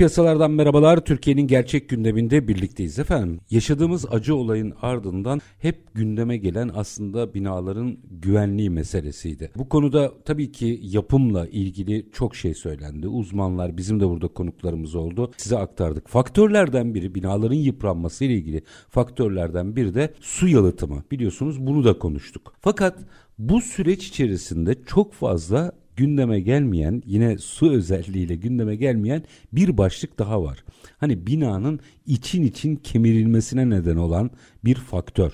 Piyasalardan merhabalar. Türkiye'nin gerçek gündeminde birlikteyiz efendim. Yaşadığımız acı olayın ardından hep gündeme gelen aslında binaların güvenliği meselesiydi. Bu konuda tabii ki yapımla ilgili çok şey söylendi. Uzmanlar bizim de burada konuklarımız oldu. Size aktardık. Faktörlerden biri binaların yıpranması ile ilgili faktörlerden biri de su yalıtımı. Biliyorsunuz bunu da konuştuk. Fakat bu süreç içerisinde çok fazla gündeme gelmeyen yine su özelliğiyle gündeme gelmeyen bir başlık daha var. Hani binanın için için kemirilmesine neden olan bir faktör.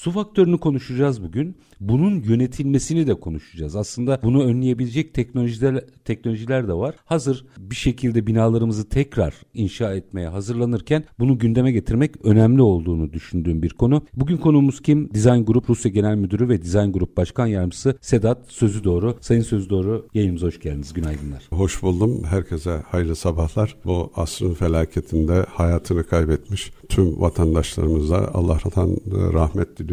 Su faktörünü konuşacağız bugün. Bunun yönetilmesini de konuşacağız. Aslında bunu önleyebilecek teknolojiler teknolojiler de var. Hazır bir şekilde binalarımızı tekrar inşa etmeye hazırlanırken bunu gündeme getirmek önemli olduğunu düşündüğüm bir konu. Bugün konuğumuz kim? Design Group Rusya Genel Müdürü ve Design Group Başkan Yardımcısı Sedat Sözü Doğru. Sayın Sözü Doğru yayınımıza hoş geldiniz. Günaydınlar. Hoş buldum. Herkese hayırlı sabahlar. Bu asrın felaketinde hayatını kaybetmiş tüm vatandaşlarımıza Allah'tan rahmet diliyorum.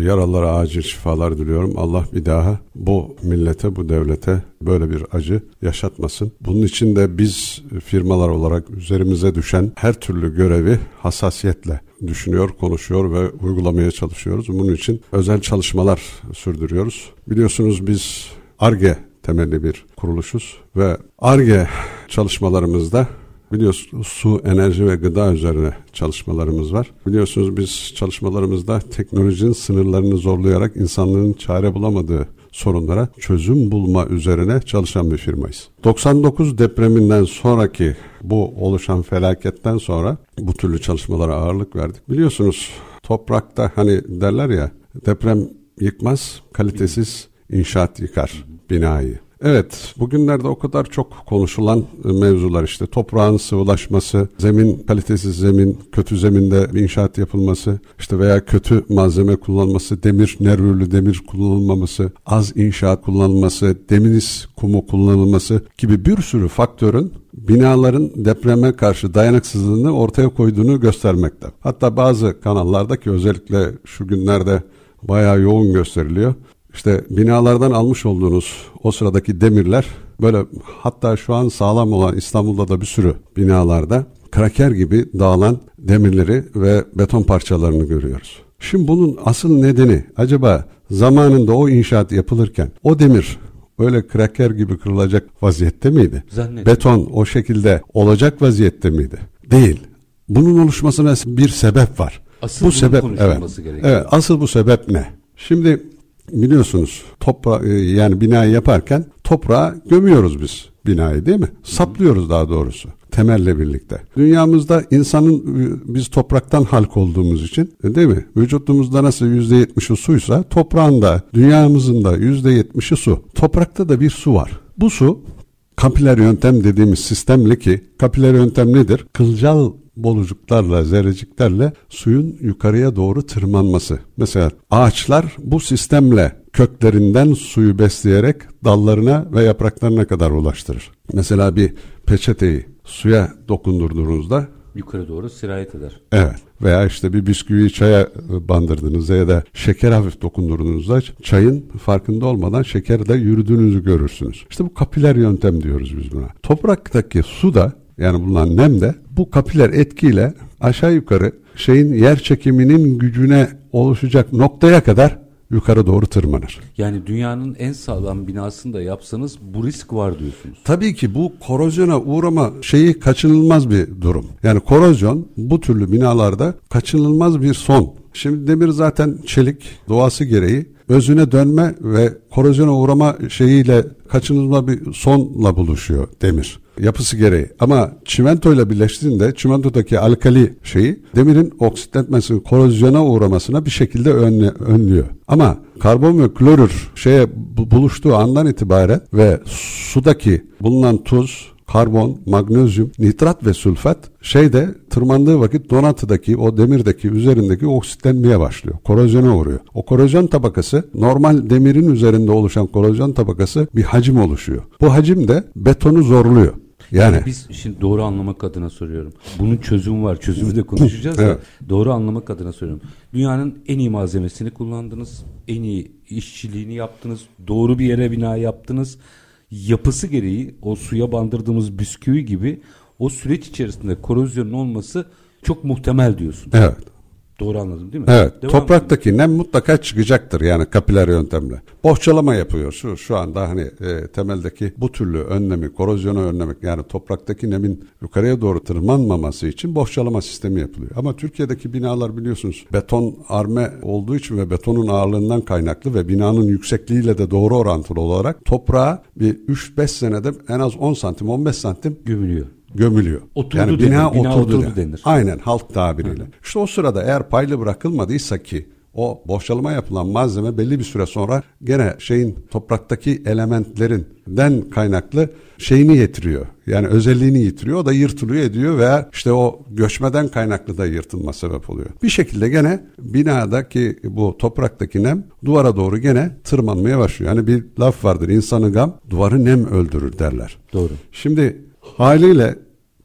Yaralılara acil şifalar diliyorum. Allah bir daha bu millete, bu devlete böyle bir acı yaşatmasın. Bunun için de biz firmalar olarak üzerimize düşen her türlü görevi hassasiyetle düşünüyor, konuşuyor ve uygulamaya çalışıyoruz. Bunun için özel çalışmalar sürdürüyoruz. Biliyorsunuz biz ARGE temelli bir kuruluşuz ve ARGE çalışmalarımızda Biliyorsunuz su, enerji ve gıda üzerine çalışmalarımız var. Biliyorsunuz biz çalışmalarımızda teknolojinin sınırlarını zorlayarak insanlığın çare bulamadığı sorunlara çözüm bulma üzerine çalışan bir firmayız. 99 depreminden sonraki bu oluşan felaketten sonra bu türlü çalışmalara ağırlık verdik. Biliyorsunuz toprakta hani derler ya deprem yıkmaz, kalitesiz inşaat yıkar binayı. Evet, bugünlerde o kadar çok konuşulan e, mevzular işte toprağın sıvılaşması, zemin kalitesiz zemin, kötü zeminde inşaat yapılması, işte veya kötü malzeme kullanılması, demir, nervürlü demir kullanılmaması, az inşaat kullanılması, deminiz kumu kullanılması gibi bir sürü faktörün binaların depreme karşı dayanıksızlığını ortaya koyduğunu göstermekte. Hatta bazı kanallarda ki özellikle şu günlerde bayağı yoğun gösteriliyor. İşte binalardan almış olduğunuz o sıradaki demirler böyle hatta şu an sağlam olan İstanbul'da da bir sürü binalarda kraker gibi dağılan demirleri ve beton parçalarını görüyoruz. Şimdi bunun asıl nedeni acaba zamanında o inşaat yapılırken o demir öyle kraker gibi kırılacak vaziyette miydi? Beton o şekilde olacak vaziyette miydi? Değil. Bunun oluşmasına bir sebep var. Asıl bu sebep evet. Gerekiyor. Evet, asıl bu sebep ne? Şimdi biliyorsunuz topra e, yani binayı yaparken toprağa gömüyoruz biz binayı değil mi? Saplıyoruz daha doğrusu temelle birlikte. Dünyamızda insanın e, biz topraktan halk olduğumuz için e, değil mi? Vücudumuzda nasıl yüzde yetmişi suysa toprağın da dünyamızın da yüzde yetmişi su. Toprakta da bir su var. Bu su kapiler yöntem dediğimiz sistemle ki kapiler yöntem nedir? Kılcal bolucuklarla, zerreciklerle suyun yukarıya doğru tırmanması. Mesela ağaçlar bu sistemle köklerinden suyu besleyerek dallarına ve yapraklarına kadar ulaştırır. Mesela bir peçeteyi suya dokundurduğunuzda yukarı doğru sirayet eder. Evet. Veya işte bir bisküviyi çaya bandırdığınızda ya da şeker hafif dokundurduğunuzda çayın farkında olmadan şekerde yürüdüğünüzü görürsünüz. İşte bu kapiler yöntem diyoruz biz buna. Topraktaki su da yani bulunan nem de bu kapiler etkiyle aşağı yukarı şeyin yer çekiminin gücüne oluşacak noktaya kadar yukarı doğru tırmanır. Yani dünyanın en sağlam binasını da yapsanız bu risk var diyorsunuz. Tabii ki bu korozyona uğrama şeyi kaçınılmaz bir durum. Yani korozyon bu türlü binalarda kaçınılmaz bir son. Şimdi demir zaten çelik doğası gereği özüne dönme ve korozyona uğrama şeyiyle kaçınılmaz bir sonla buluşuyor demir. Yapısı gereği. Ama çimento ile birleştiğinde çimentodaki alkali şeyi demirin oksitlenmesini, korozyona uğramasına bir şekilde önle, önlüyor. Ama karbon ve klorür şeye buluştuğu andan itibaren ve sudaki bulunan tuz, karbon, magnezyum, nitrat ve sülfat şeyde tırmandığı vakit donatıdaki o demirdeki üzerindeki oksitlenmeye başlıyor. Korozyona uğruyor. O korozyon tabakası normal demirin üzerinde oluşan korozyon tabakası bir hacim oluşuyor. Bu hacim de betonu zorluyor. Yani, yani biz şimdi doğru anlamak adına soruyorum. Bunun çözümü var. Çözümü de konuşacağız evet. da doğru anlamak adına soruyorum. Dünyanın en iyi malzemesini kullandınız. En iyi işçiliğini yaptınız. Doğru bir yere bina yaptınız yapısı gereği o suya bandırdığımız bisküvi gibi o süreç içerisinde korozyonun olması çok muhtemel diyorsun. Evet. Doğru anladım değil mi? Evet. Devam topraktaki edelim. nem mutlaka çıkacaktır yani kapiler yöntemle. Bohçalama yapıyor şu şu anda hani e, temeldeki bu türlü önlemi, korozyonu önlemek yani topraktaki nemin yukarıya doğru tırmanmaması için bohçalama sistemi yapılıyor. Ama Türkiye'deki binalar biliyorsunuz beton arme olduğu için ve betonun ağırlığından kaynaklı ve binanın yüksekliğiyle de doğru orantılı olarak toprağa bir 3-5 senede en az 10 santim 15 santim gömülüyor gömülüyor. Oturdu yani bina, denir, bina oturdu, oturdu denir. Aynen halk tabiriyle. Hı. İşte o sırada eğer paylı bırakılmadıysa ki o boşalma yapılan malzeme belli bir süre sonra gene şeyin topraktaki elementlerinden kaynaklı şeyini yitiriyor. Yani özelliğini yitiriyor. O da yırtılıyor ediyor veya işte o göçmeden kaynaklı da yırtılma sebep oluyor. Bir şekilde gene binadaki bu topraktaki nem duvara doğru gene tırmanmaya başlıyor. Yani bir laf vardır insanı gam duvarı nem öldürür derler. Doğru. Şimdi Haliyle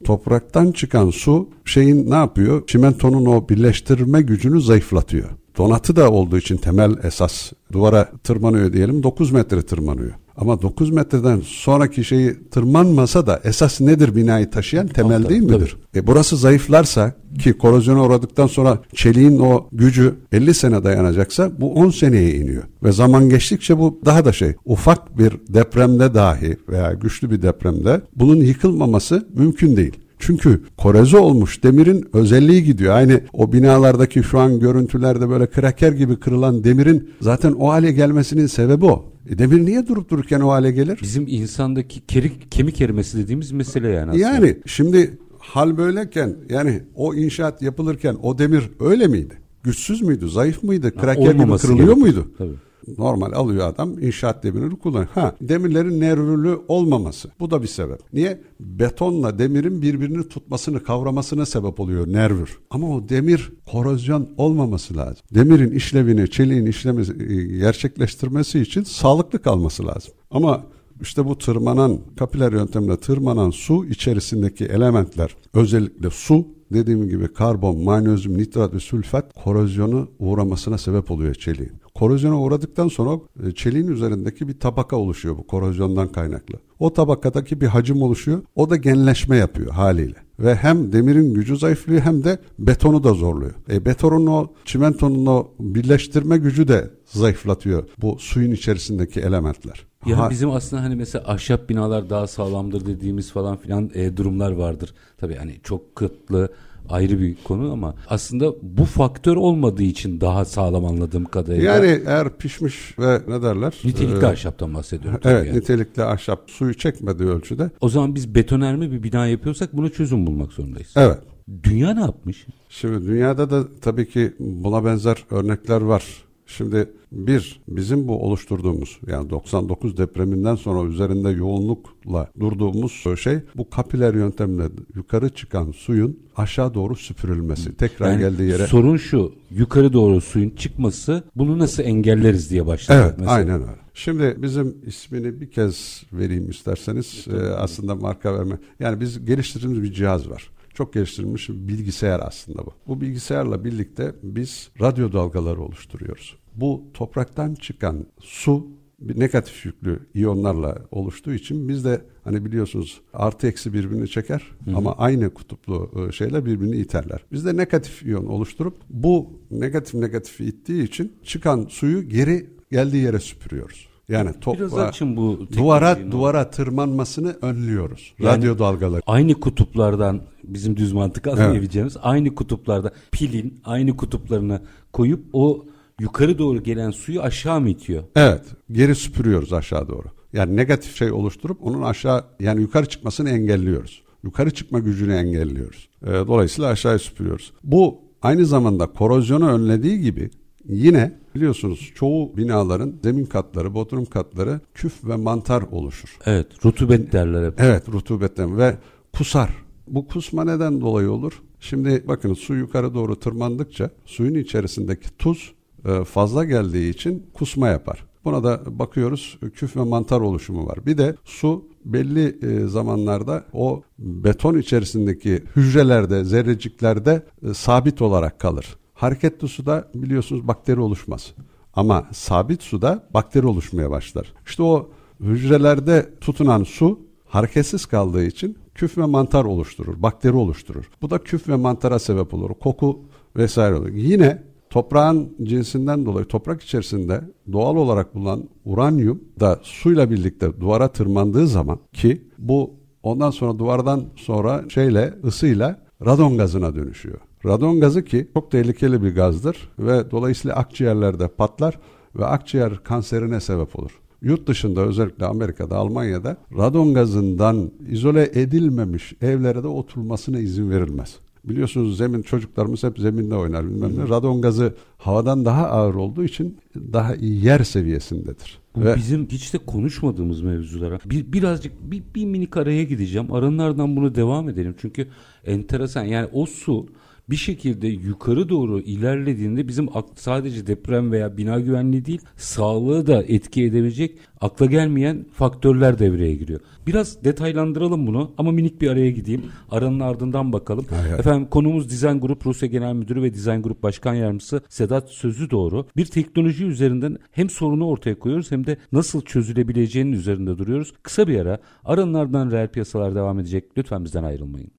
topraktan çıkan su şeyin ne yapıyor? Çimentonun o birleştirme gücünü zayıflatıyor. Donatı da olduğu için temel esas duvara tırmanıyor diyelim 9 metre tırmanıyor. Ama 9 metreden sonraki şeyi tırmanmasa da esas nedir binayı taşıyan temel Altta, değil midir? E burası zayıflarsa ki korozyona uğradıktan sonra çeliğin o gücü 50 sene dayanacaksa bu 10 seneye iniyor. Ve zaman geçtikçe bu daha da şey ufak bir depremde dahi veya güçlü bir depremde bunun yıkılmaması mümkün değil. Çünkü koreze olmuş demirin özelliği gidiyor. Aynı o binalardaki şu an görüntülerde böyle kraker gibi kırılan demirin zaten o hale gelmesinin sebebi o. E demir niye durup dururken o hale gelir? Bizim insandaki kerik, kemik erimesi dediğimiz mesele yani aslında. Yani şimdi hal böyleyken yani o inşaat yapılırken o demir öyle miydi? Güçsüz müydü? Zayıf mıydı? Kraker gibi kırılıyor gerekir. muydu? Tabii. Normal alıyor adam inşaat demirini kullanıyor. Ha demirlerin nervürlü olmaması. Bu da bir sebep. Niye? Betonla demirin birbirini tutmasını kavramasına sebep oluyor nervür. Ama o demir korozyon olmaması lazım. Demirin işlevini, çeliğin işlemesi, e, gerçekleştirmesi için sağlıklı kalması lazım. Ama işte bu tırmanan, kapiler yöntemle tırmanan su içerisindeki elementler, özellikle su dediğim gibi karbon, magnezyum, nitrat ve sülfat korozyonu uğramasına sebep oluyor çeliğin. Korozyona uğradıktan sonra e, çeliğin üzerindeki bir tabaka oluşuyor bu korozyondan kaynaklı. O tabakadaki bir hacim oluşuyor. O da genleşme yapıyor haliyle. Ve hem demirin gücü zayıflıyor hem de betonu da zorluyor. E, betonun o çimentonun o birleştirme gücü de zayıflatıyor bu suyun içerisindeki elementler. Yani ha. bizim aslında hani mesela ahşap binalar daha sağlamdır dediğimiz falan filan e, durumlar vardır. Tabii hani çok kıtlı ayrı bir konu ama aslında bu faktör olmadığı için daha sağlam anladığım kadarıyla. Yani eğer pişmiş ve ne derler? Nitelikli ee, ahşaptan bahsediyorum. Evet yani. nitelikli ahşap suyu çekmediği ölçüde. O zaman biz betonerme bir bina yapıyorsak buna çözüm bulmak zorundayız. Evet. Dünya ne yapmış? Şimdi dünyada da tabii ki buna benzer örnekler var. Şimdi bir, bizim bu oluşturduğumuz yani 99 depreminden sonra üzerinde yoğunlukla durduğumuz şey bu kapiler yöntemle yukarı çıkan suyun aşağı doğru süpürülmesi. Tekrar yani geldiği yere. Sorun şu yukarı doğru suyun çıkması bunu nasıl engelleriz diye başladık. Evet mesela. aynen öyle. Şimdi bizim ismini bir kez vereyim isterseniz. Ee, aslında marka verme. Yani biz geliştirdiğimiz bir cihaz var çok geliştirilmiş bilgisayar aslında bu. Bu bilgisayarla birlikte biz radyo dalgaları oluşturuyoruz. Bu topraktan çıkan su bir negatif yüklü iyonlarla oluştuğu için biz de hani biliyorsunuz artı eksi birbirini çeker Hı. ama aynı kutuplu e, şeyler birbirini iterler. Biz de negatif iyon oluşturup bu negatif negatif ittiği için çıkan suyu geri geldiği yere süpürüyoruz. Yani toprağa, bu duvara duvara tırmanmasını önlüyoruz. Yani Radyo dalgaları. Aynı kutuplardan bizim düz mantık anlayabileceğimiz evet. aynı kutuplarda pilin aynı kutuplarına koyup o yukarı doğru gelen suyu aşağı mı itiyor? Evet, geri süpürüyoruz aşağı doğru. Yani negatif şey oluşturup onun aşağı yani yukarı çıkmasını engelliyoruz. Yukarı çıkma gücünü engelliyoruz. E, dolayısıyla aşağıya süpürüyoruz. Bu aynı zamanda korozyonu önlediği gibi yine biliyorsunuz çoğu binaların zemin katları, bodrum katları küf ve mantar oluşur. Evet, rutubet derler hep. Evet, rutubetten ve kusar. Bu kusma neden dolayı olur? Şimdi bakın su yukarı doğru tırmandıkça suyun içerisindeki tuz e, fazla geldiği için kusma yapar. Buna da bakıyoruz küf ve mantar oluşumu var. Bir de su belli e, zamanlarda o beton içerisindeki hücrelerde, zerreciklerde e, sabit olarak kalır. Hareketli suda biliyorsunuz bakteri oluşmaz. Ama sabit suda bakteri oluşmaya başlar. İşte o hücrelerde tutunan su hareketsiz kaldığı için küf ve mantar oluşturur, bakteri oluşturur. Bu da küf ve mantara sebep olur. Koku vesaire olur. Yine toprağın cinsinden dolayı toprak içerisinde doğal olarak bulunan uranyum da suyla birlikte duvara tırmandığı zaman ki bu ondan sonra duvardan sonra şeyle ısıyla radon gazına dönüşüyor. Radon gazı ki çok tehlikeli bir gazdır ve dolayısıyla akciğerlerde patlar ve akciğer kanserine sebep olur. Yurt dışında özellikle Amerika'da, Almanya'da radon gazından izole edilmemiş evlere de oturmasına izin verilmez. Biliyorsunuz zemin çocuklarımız hep zeminde oynar bilmem ne. Radon gazı havadan daha ağır olduğu için daha iyi yer seviyesindedir. Bu Ve bizim hiç de konuşmadığımız mevzulara. Bir, birazcık bir, bir minik araya gideceğim. Aranlardan bunu devam edelim. Çünkü enteresan yani o su bir şekilde yukarı doğru ilerlediğinde bizim sadece deprem veya bina güvenliği değil sağlığı da etki edebilecek akla gelmeyen faktörler devreye giriyor. Biraz detaylandıralım bunu ama minik bir araya gideyim. Aranın ardından bakalım. Hay Efendim konumuz Design Group Rusya Genel Müdürü ve Design Group Başkan Yardımcısı Sedat Sözü Doğru. Bir teknoloji üzerinden hem sorunu ortaya koyuyoruz hem de nasıl çözülebileceğinin üzerinde duruyoruz. Kısa bir ara aranın ardından reel piyasalar devam edecek. Lütfen bizden ayrılmayın.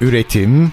Üretim,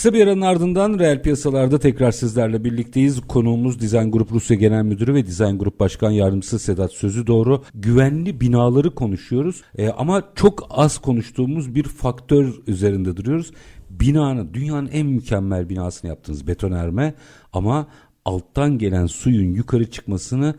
Kısa bir aranın ardından reel piyasalarda tekrar sizlerle birlikteyiz. Konuğumuz Design Group Rusya Genel Müdürü ve Design Group Başkan Yardımcısı Sedat Sözü Doğru. Güvenli binaları konuşuyoruz ee, ama çok az konuştuğumuz bir faktör üzerinde duruyoruz. Binanın, dünyanın en mükemmel binasını yaptınız betonerme ama alttan gelen suyun yukarı çıkmasını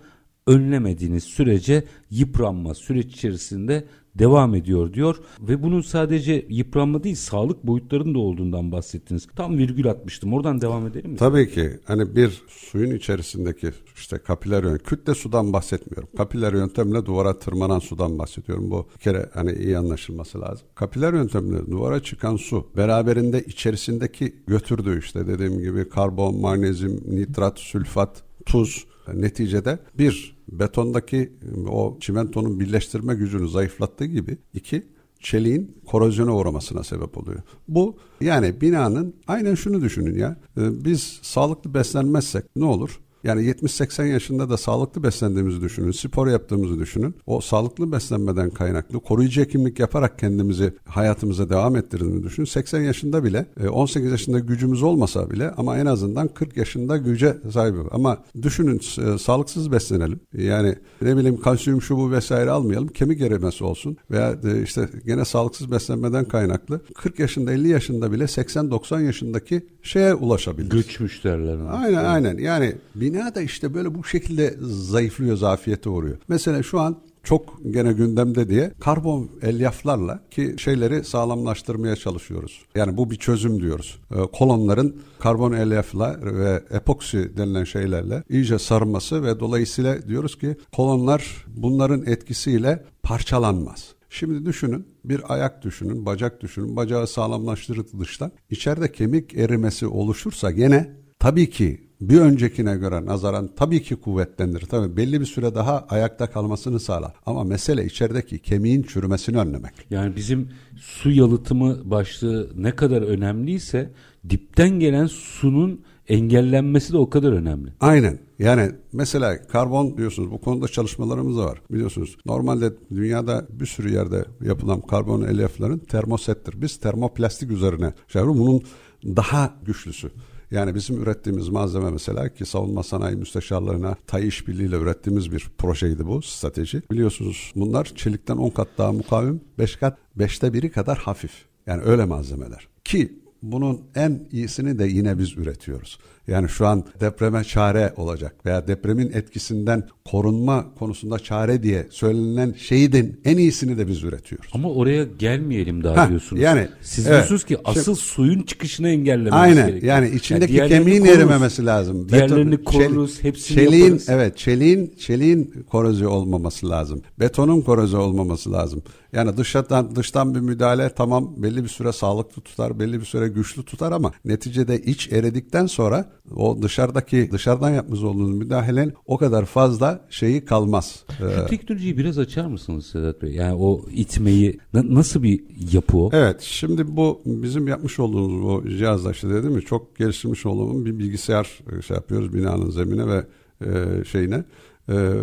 önlemediğiniz sürece yıpranma süreç içerisinde devam ediyor diyor ve bunun sadece yıpranma değil sağlık boyutlarının da olduğundan bahsettiniz. Tam virgül atmıştım. Oradan devam edelim mi? Tabii ki. Hani bir suyun içerisindeki işte kapiler yöntem, kütle sudan bahsetmiyorum. Kapiler yöntemle duvara tırmanan sudan bahsediyorum. Bu bir kere hani iyi anlaşılması lazım. Kapiler yöntemle duvara çıkan su beraberinde içerisindeki götürdüğü işte dediğim gibi karbon, magnezyum, nitrat, sülfat, tuz neticede bir betondaki o çimentonun birleştirme gücünü zayıflattığı gibi iki çeliğin korozyona uğramasına sebep oluyor. Bu yani binanın aynen şunu düşünün ya biz sağlıklı beslenmezsek ne olur? Yani 70-80 yaşında da sağlıklı beslendiğimizi düşünün, spor yaptığımızı düşünün. O sağlıklı beslenmeden kaynaklı koruyucu hekimlik yaparak kendimizi hayatımıza devam ettirdiğimizi düşünün. 80 yaşında bile 18 e, yaşında gücümüz olmasa bile ama en azından 40 yaşında güce sahip. Ama düşünün e, sağlıksız beslenelim. Yani ne bileyim kalsiyum şu bu vesaire almayalım. Kemik erimesi olsun veya e, işte gene sağlıksız beslenmeden kaynaklı 40 yaşında 50 yaşında bile 80-90 yaşındaki şeye ulaşabilir. Göçmüş derler. Aynen aynen. Yani bina da işte böyle bu şekilde zayıflıyor, zafiyete uğruyor. Mesela şu an çok gene gündemde diye karbon elyaflarla ki şeyleri sağlamlaştırmaya çalışıyoruz. Yani bu bir çözüm diyoruz. Ee, kolonların karbon elyafla ve epoksi denilen şeylerle iyice sarılması ve dolayısıyla diyoruz ki kolonlar bunların etkisiyle parçalanmaz. Şimdi düşünün bir ayak düşünün, bacak düşünün, bacağı sağlamlaştırır dıştan. İçeride kemik erimesi oluşursa gene tabii ki bir öncekine göre nazaran tabii ki kuvvetlenir. Tabii belli bir süre daha ayakta kalmasını sağlar. Ama mesele içerideki kemiğin çürümesini önlemek. Yani bizim su yalıtımı başlığı ne kadar önemliyse dipten gelen sunun engellenmesi de o kadar önemli. Aynen. Yani mesela karbon diyorsunuz bu konuda çalışmalarımız da var. Biliyorsunuz normalde dünyada bir sürü yerde yapılan karbon elyafların termosettir. Biz termoplastik üzerine şey bunun daha güçlüsü. Yani bizim ürettiğimiz malzeme mesela ki savunma sanayi müsteşarlarına tay işbirliğiyle ürettiğimiz bir projeydi bu strateji. Biliyorsunuz bunlar çelikten 10 kat daha mukavim, 5 kat 5'te biri kadar hafif. Yani öyle malzemeler. Ki bunun en iyisini de yine biz üretiyoruz. Yani şu an depreme çare olacak veya depremin etkisinden korunma konusunda çare diye söylenen şeyin en iyisini de biz üretiyoruz. Ama oraya gelmeyelim daha Ha, diyorsunuz. yani, Siz evet. diyorsunuz ki asıl suyun çıkışını engellememiz Aynen gerekiyor. yani içindeki diğerlerini kemiğin koruruz. erimemesi lazım. Diğerlerini Beton- koruruz, çel- hepsini çeliğin, yaparız. Evet çeliğin, çeliğin korozi olmaması lazım. Betonun korozi olmaması lazım. Yani dışarıdan dıştan bir müdahale tamam belli bir süre sağlıklı tutar, belli bir süre güçlü tutar ama neticede iç eridikten sonra o dışarıdaki dışarıdan yapmış olduğunuz müdahalenin o kadar fazla şeyi kalmaz. Ee, Şu teknolojiyi biraz açar mısınız Sedat Bey? Yani o itmeyi na- nasıl bir yapı o? Evet, şimdi bu bizim yapmış olduğumuz bu cihazla işte dedim mi çok geliştirmiş olduğumuz bir bilgisayar e, şey yapıyoruz binanın zemine ve e, şeyine. E,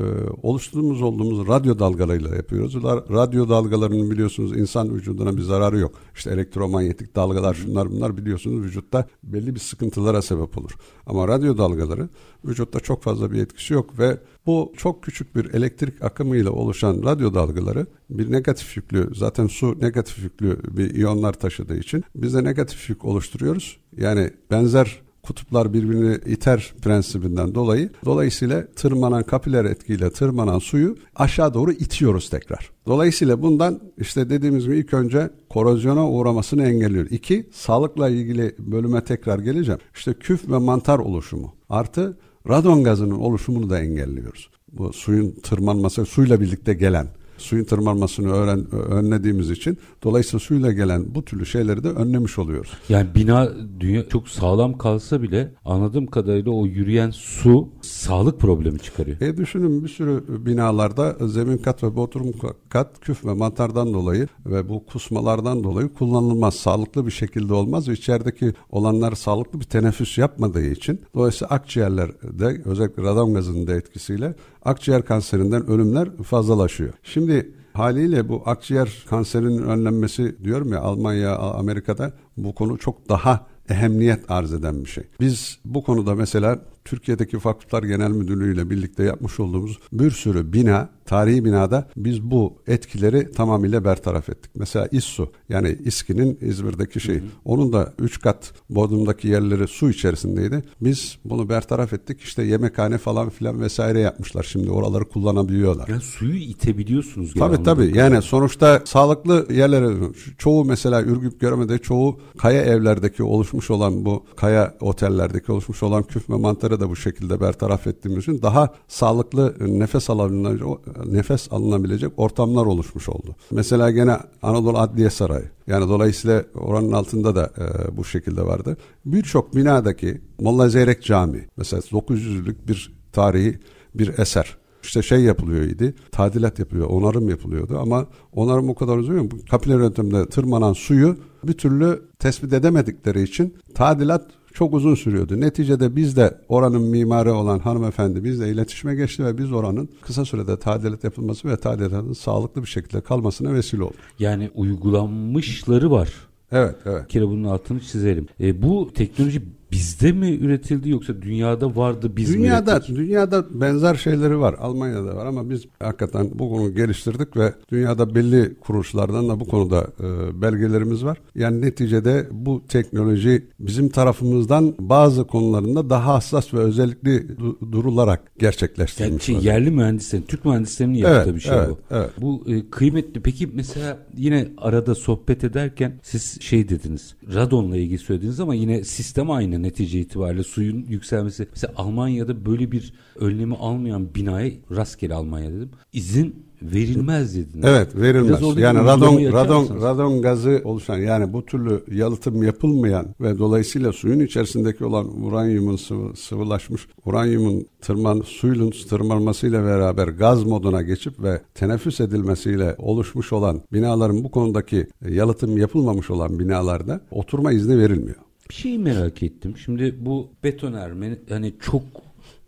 oluşturduğumuz olduğumuz radyo dalgalarıyla yapıyoruz. Radyo dalgalarının biliyorsunuz insan vücuduna bir zararı yok. İşte elektromanyetik dalgalar şunlar bunlar biliyorsunuz vücutta belli bir sıkıntılara sebep olur. Ama radyo dalgaları vücutta çok fazla bir etkisi yok ve bu çok küçük bir elektrik akımıyla oluşan radyo dalgaları bir negatif yüklü zaten su negatif yüklü bir iyonlar taşıdığı için biz de negatif yük oluşturuyoruz. Yani benzer kutuplar birbirini iter prensibinden dolayı dolayısıyla tırmanan kapiler etkiyle tırmanan suyu aşağı doğru itiyoruz tekrar. Dolayısıyla bundan işte dediğimiz gibi ilk önce korozyona uğramasını engelliyor. İki, sağlıkla ilgili bölüme tekrar geleceğim. İşte küf ve mantar oluşumu artı radon gazının oluşumunu da engelliyoruz. Bu suyun tırmanması, suyla birlikte gelen suyun tırmanmasını öğren, önlediğimiz için dolayısıyla suyla gelen bu türlü şeyleri de önlemiş oluyoruz. Yani bina dünya çok sağlam kalsa bile anladığım kadarıyla o yürüyen su sağlık problemi çıkarıyor. E düşünün bir sürü binalarda zemin kat ve bodrum kat küf ve mantardan dolayı ve bu kusmalardan dolayı kullanılmaz. Sağlıklı bir şekilde olmaz ve içerideki olanlar sağlıklı bir teneffüs yapmadığı için dolayısıyla akciğerlerde özellikle radon gazının da etkisiyle akciğer kanserinden ölümler fazlalaşıyor. Şimdi haliyle bu akciğer kanserinin önlenmesi diyorum ya Almanya, Amerika'da bu konu çok daha ehemmiyet arz eden bir şey. Biz bu konuda mesela Türkiye'deki Fakültler Genel Müdürlüğü ile birlikte yapmış olduğumuz bir sürü bina, tarihi binada biz bu etkileri tamamıyla bertaraf ettik. Mesela İSSU yani İSKİ'nin İzmir'deki şey. Onun da 3 kat Bodrum'daki yerleri su içerisindeydi. Biz bunu bertaraf ettik. İşte yemekhane falan filan vesaire yapmışlar. Şimdi oraları kullanabiliyorlar. Yani suyu itebiliyorsunuz. Tabii tabii. Yani sonuçta sağlıklı yerlere çoğu mesela Ürgüp Göreme'de çoğu kaya evlerdeki oluşmuş olan bu kaya otellerdeki oluşmuş olan küf ve mantarı da bu şekilde bertaraf ettiğimiz için daha sağlıklı nefes alınabilecek, nefes alınabilecek ortamlar oluşmuş oldu. Mesela gene Anadolu Adliye Sarayı. Yani dolayısıyla oranın altında da e, bu şekilde vardı. Birçok binadaki Molla Zeyrek Camii mesela 900'lük bir tarihi bir eser. İşte şey yapılıyor idi, tadilat yapılıyor, onarım yapılıyordu ama onarım o kadar uzun bu kapiler yönteminde tırmanan suyu bir türlü tespit edemedikleri için tadilat çok uzun sürüyordu. Neticede biz de oranın mimarı olan hanımefendi bizle iletişime geçti ve biz oranın kısa sürede tadilat yapılması ve tadilatın sağlıklı bir şekilde kalmasına vesile oldu. Yani uygulanmışları var. Evet, evet. Bir kere bunun altını çizelim. E, bu teknoloji bizde mi üretildi yoksa dünyada vardı biz mi Dünyada ürettik? dünyada benzer şeyleri var. Almanya'da var ama biz hakikaten bu konuyu geliştirdik ve dünyada belli kuruluşlardan da bu konuda e, belgelerimiz var. Yani neticede bu teknoloji bizim tarafımızdan bazı konularında daha hassas ve özellikli du- durularak Yani gerçekleştirilmiş. şey, vaziyette. yerli mühendislerin, Türk mühendislerinin yaptığı Evet, bir şey evet, bu. evet. Bu e, kıymetli. Peki mesela yine arada sohbet ederken siz şey dediniz. Radonla ilgili söylediniz ama yine sistem aynı netice itibariyle suyun yükselmesi. Mesela Almanya'da böyle bir önlemi almayan binaya rastgele Almanya dedim. izin verilmez dediniz. Evet verilmez. Yani radon radon radon gazı oluşan yani bu türlü yalıtım yapılmayan ve dolayısıyla suyun içerisindeki olan uranyumun sıvı, sıvılaşmış uranyumun tırman suyun tırmanmasıyla beraber gaz moduna geçip ve teneffüs edilmesiyle oluşmuş olan binaların bu konudaki yalıtım yapılmamış olan binalarda oturma izni verilmiyor. Bir şeyi merak ettim. Şimdi bu betonarme hani çok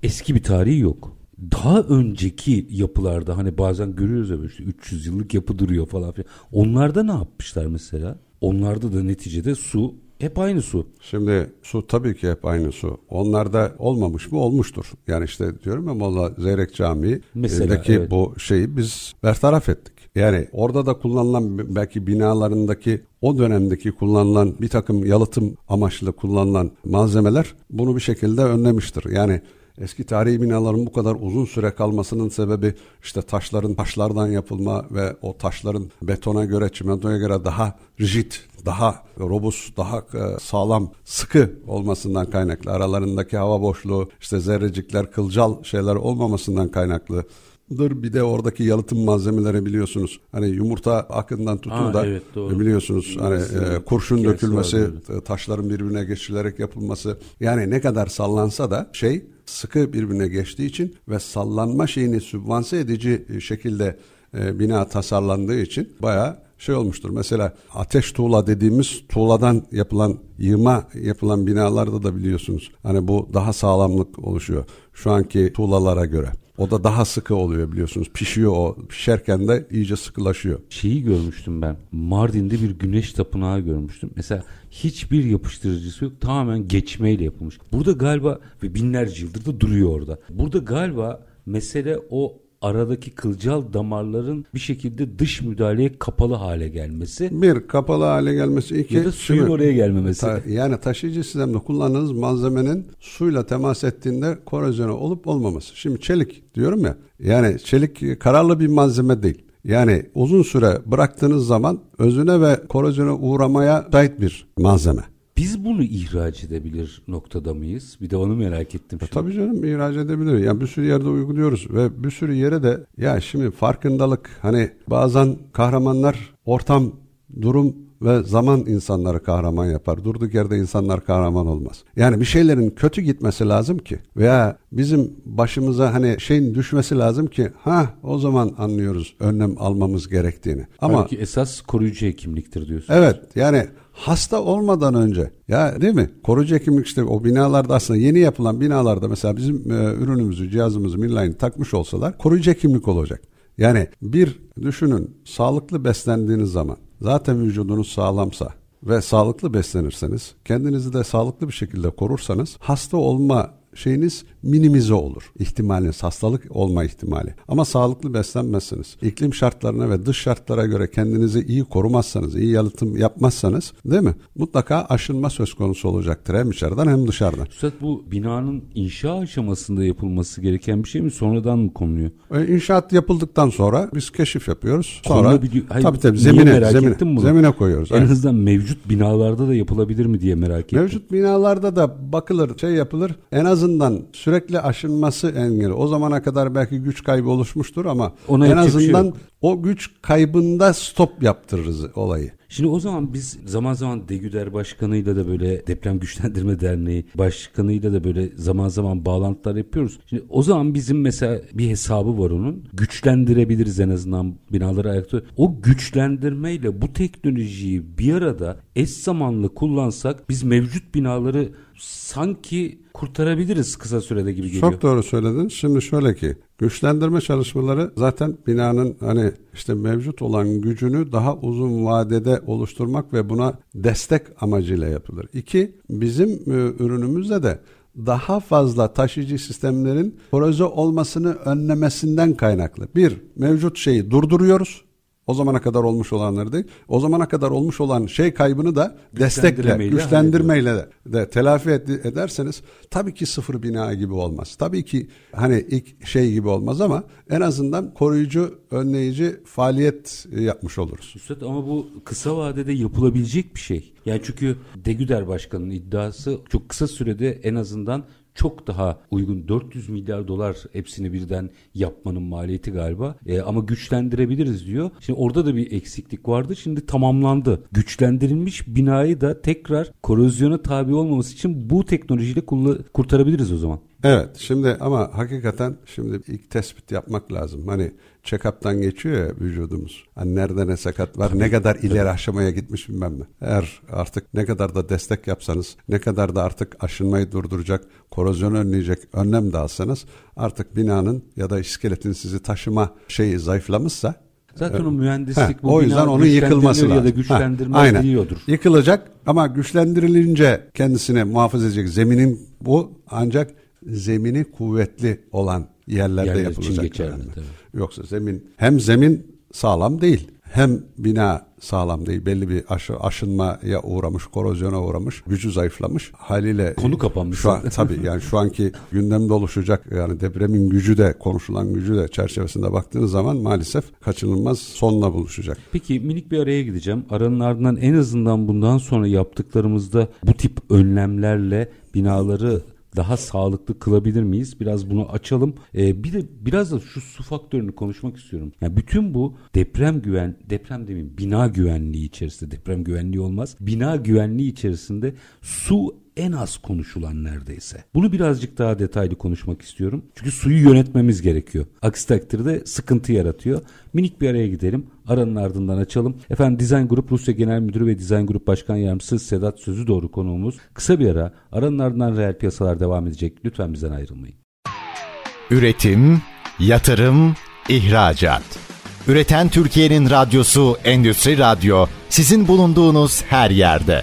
eski bir tarihi yok. Daha önceki yapılarda hani bazen görüyoruz ya işte 300 yıllık yapı duruyor falan filan. Onlarda ne yapmışlar mesela? Onlarda da neticede su Hep aynı su. Şimdi su tabii ki hep aynı su. Onlarda olmamış mı? Olmuştur. Yani işte diyorum ya Molla Zeyrek Camii'deki evet. bu şeyi biz bertaraf ettik. Yani orada da kullanılan belki binalarındaki o dönemdeki kullanılan bir takım yalıtım amaçlı kullanılan malzemeler bunu bir şekilde önlemiştir. Yani Eski tarihi binaların bu kadar uzun süre kalmasının sebebi işte taşların taşlardan yapılma ve o taşların betona göre, çimentoya göre daha rigid, daha robust, daha e, sağlam, sıkı olmasından kaynaklı. Aralarındaki hava boşluğu, işte zerrecikler, kılcal şeyler olmamasından kaynaklı dır bir de oradaki yalıtım malzemeleri biliyorsunuz. Hani yumurta akından tutun da evet, doğru. biliyorsunuz hani e, kurşun dökülmesi, vardı. taşların birbirine geçilerek yapılması. Yani ne kadar sallansa da şey sıkı birbirine geçtiği için ve sallanma şeyini sübvanse edici şekilde e, bina tasarlandığı için bayağı şey olmuştur. Mesela ateş tuğla dediğimiz tuğladan yapılan yığma yapılan binalarda da biliyorsunuz. Hani bu daha sağlamlık oluşuyor şu anki tuğlalara göre. O da daha sıkı oluyor biliyorsunuz. Pişiyor o. Pişerken de iyice sıkılaşıyor. Şeyi görmüştüm ben. Mardin'de bir güneş tapınağı görmüştüm. Mesela hiçbir yapıştırıcısı yok. Tamamen geçmeyle yapılmış. Burada galiba ve binlerce yıldır da duruyor orada. Burada galiba mesele o aradaki kılcal damarların bir şekilde dış müdahaleye kapalı hale gelmesi. Bir kapalı hale gelmesi. iki ya da suyun şimdi, oraya gelmemesi. Ta, yani taşıyıcı sistemde kullandığınız malzemenin suyla temas ettiğinde korozyonu olup olmaması. Şimdi çelik diyorum ya. Yani çelik kararlı bir malzeme değil. Yani uzun süre bıraktığınız zaman özüne ve korozyona uğramaya müsait bir malzeme. Biz bunu ihraç edebilir noktada mıyız? Bir de onu merak ettim. Şimdi. Tabii canım ihraç edebilir. Yani bir sürü yerde uyguluyoruz ve bir sürü yere de ya şimdi farkındalık hani bazen kahramanlar ortam, durum ve zaman insanları kahraman yapar. Durduk yerde insanlar kahraman olmaz. Yani bir şeylerin kötü gitmesi lazım ki veya bizim başımıza hani şeyin düşmesi lazım ki ha o zaman anlıyoruz önlem almamız gerektiğini. Ama Belki esas koruyucu hekimliktir diyorsun. Evet yani hasta olmadan önce ya değil mi? Koruyucu hekimlik işte o binalarda aslında yeni yapılan binalarda mesela bizim e, ürünümüzü, cihazımızı, Milline takmış olsalar koruyucu hekimlik olacak. Yani bir düşünün sağlıklı beslendiğiniz zaman zaten vücudunuz sağlamsa ve sağlıklı beslenirseniz kendinizi de sağlıklı bir şekilde korursanız hasta olma şeyiniz minimize olur. İhtimaliniz, hastalık olma ihtimali. Ama sağlıklı beslenmezseniz, iklim şartlarına ve dış şartlara göre kendinizi iyi korumazsanız, iyi yalıtım yapmazsanız değil mi? Mutlaka aşınma söz konusu olacaktır hem içeriden hem dışarıdan. Üstad bu binanın inşa aşamasında yapılması gereken bir şey mi? Sonradan mı konuluyor? E, inşaat yapıldıktan sonra biz keşif yapıyoruz. Sonra Hayır, tabii tabii zemine, zemine, zemine koyuyoruz. En azından mevcut binalarda da yapılabilir mi diye merak ettim. Mevcut binalarda da bakılır, şey yapılır. En azından sürekli aşınması engeli. O zamana kadar belki güç kaybı oluşmuştur ama Ona en şey azından şey o güç kaybında stop yaptırırız olayı. Şimdi o zaman biz zaman zaman Degüder Başkanı'yla da böyle Deprem Güçlendirme Derneği Başkanı'yla da böyle zaman zaman bağlantılar yapıyoruz. Şimdi o zaman bizim mesela bir hesabı var onun. Güçlendirebiliriz en azından binaları ayakta. O güçlendirmeyle bu teknolojiyi bir arada eş zamanlı kullansak biz mevcut binaları sanki kurtarabiliriz kısa sürede gibi geliyor. Çok doğru söyledin. Şimdi şöyle ki güçlendirme çalışmaları zaten binanın hani işte mevcut olan gücünü daha uzun vadede oluşturmak ve buna destek amacıyla yapılır. İki, bizim e, ürünümüzde de daha fazla taşıyıcı sistemlerin koroze olmasını önlemesinden kaynaklı. Bir, mevcut şeyi durduruyoruz. O zamana kadar olmuş olanları değil. O zamana kadar olmuş olan şey kaybını da destekle, güçlendirmeyle de, de telafi ed- ederseniz tabii ki sıfır bina gibi olmaz. Tabii ki hani ilk şey gibi olmaz ama en azından koruyucu, önleyici faaliyet yapmış oluruz. Üstad ama bu kısa vadede yapılabilecek bir şey. Yani çünkü Degüder Başkanı'nın iddiası çok kısa sürede en azından çok daha uygun 400 milyar dolar hepsini birden yapmanın maliyeti galiba e, ama güçlendirebiliriz diyor. Şimdi orada da bir eksiklik vardı şimdi tamamlandı. Güçlendirilmiş binayı da tekrar korozyona tabi olmaması için bu teknolojiyle kurtarabiliriz o zaman. Evet şimdi ama hakikaten şimdi ilk tespit yapmak lazım. Hani check-up'tan geçiyor ya vücudumuz. Hani nerede ne sakat var, ne kadar ileri aşamaya gitmiş bilmem ne. Eğer artık ne kadar da destek yapsanız, ne kadar da artık aşınmayı durduracak, korozyon önleyecek önlem de alsanız artık binanın ya da iskeletin sizi taşıma şeyi zayıflamışsa Zaten o mühendislik Heh, bu o yüzden onun yıkılması lazım. ya da güçlendirme Ha, aynen. diyordur. Yıkılacak ama güçlendirilince kendisini muhafaza edecek zeminin bu ancak zemini kuvvetli olan yerlerde Yerler yapılacak. geçerli, yani. Yoksa zemin hem zemin sağlam değil hem bina sağlam değil. Belli bir aşı, aşınmaya uğramış, korozyona uğramış, gücü zayıflamış. Haliyle Konu kapanmış Şu an, tabii yani şu anki gündemde oluşacak yani depremin gücü de konuşulan gücü de çerçevesinde baktığınız zaman maalesef kaçınılmaz sonla buluşacak. Peki minik bir araya gideceğim. Aranın ardından en azından bundan sonra yaptıklarımızda bu tip önlemlerle binaları daha sağlıklı kılabilir miyiz? Biraz bunu açalım. Ee, bir de biraz da şu su faktörünü konuşmak istiyorum. Yani bütün bu deprem güven, deprem demeyeyim, bina güvenliği içerisinde, deprem güvenliği olmaz. Bina güvenliği içerisinde su en az konuşulan neredeyse. Bunu birazcık daha detaylı konuşmak istiyorum. Çünkü suyu yönetmemiz gerekiyor. Aksi takdirde sıkıntı yaratıyor. Minik bir araya gidelim. Aranın ardından açalım. Efendim Design Group Rusya Genel Müdürü ve Design Group Başkan Yardımcısı Sedat Sözü Doğru konuğumuz. Kısa bir ara. Aranın ardından reel piyasalar devam edecek. Lütfen bizden ayrılmayın. Üretim, yatırım, ihracat. Üreten Türkiye'nin radyosu Endüstri Radyo sizin bulunduğunuz her yerde.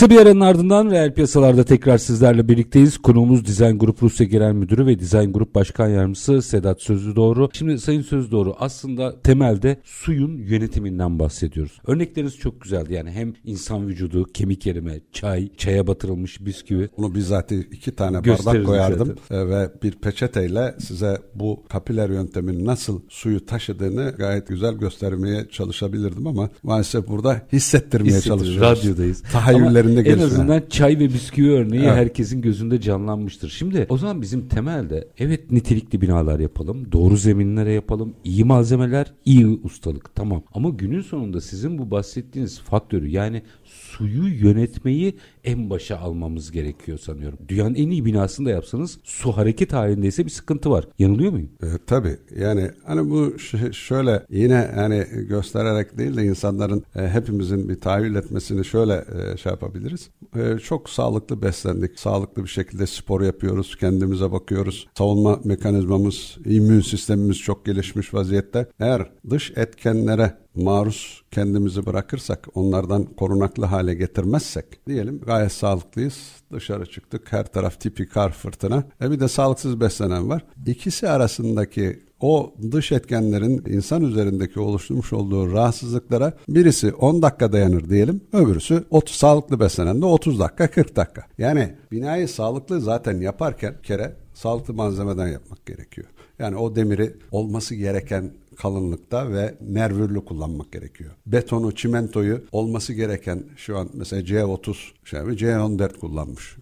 Kısa bir aranın ardından reel piyasalarda tekrar sizlerle birlikteyiz. Konuğumuz Design Group Rusya Genel Müdürü ve Design Group Başkan Yardımcısı Sedat Sözlü Doğru. Şimdi Sayın Sözlü Doğru aslında temelde suyun yönetiminden bahsediyoruz. Örnekleriniz çok güzeldi. Yani hem insan vücudu, kemik erime, çay, çaya batırılmış bisküvi. Bunu bizzat iki tane bardak koyardım zaten. ve bir peçeteyle size bu kapiler yöntemin nasıl suyu taşıdığını gayet güzel göstermeye çalışabilirdim ama maalesef burada hissettirmeye çalışıyoruz. Radyodayız. Tahayyüllerinde Ama en azından çay ve bisküvi örneği Evet. herkesin gözünde canlanmıştır. Şimdi o zaman bizim temelde evet nitelikli binalar yapalım, doğru zeminlere yapalım, iyi malzemeler, iyi ustalık tamam. Ama günün sonunda sizin bu bahsettiğiniz faktörü yani suyu yönetmeyi en başa almamız gerekiyor sanıyorum. Dünyanın en iyi binasını da yapsanız su hareket halindeyse bir sıkıntı var. Yanılıyor muyum? E, tabii yani hani bu ş- şöyle yine hani göstererek değil de insanların e, hepimizin bir tahayyül etmesini şöyle e, şey yapabiliriz. E, çok sağlıklı beslendik. Sağlıklı bir şekilde spor yapıyoruz. Kendimize bakıyoruz. Savunma mekanizmamız, immün sistemimiz çok gelişmiş vaziyette. Eğer dış etkenlere maruz kendimizi bırakırsak, onlardan korunaklı hale getirmezsek diyelim gayet sağlıklıyız. Dışarı çıktık. Her taraf tipi kar fırtına. E bir de sağlıksız beslenen var. İkisi arasındaki o dış etkenlerin insan üzerindeki oluşturmuş olduğu rahatsızlıklara birisi 10 dakika dayanır diyelim. Öbürüsü 30 sağlıklı beslenen de 30 dakika 40 dakika. Yani binayı sağlıklı zaten yaparken kere sağlıklı malzemeden yapmak gerekiyor. Yani o demiri olması gereken kalınlıkta ve nervürlü kullanmak gerekiyor. Betonu, çimentoyu olması gereken şu an mesela C30 şey mi C14 kullanmış.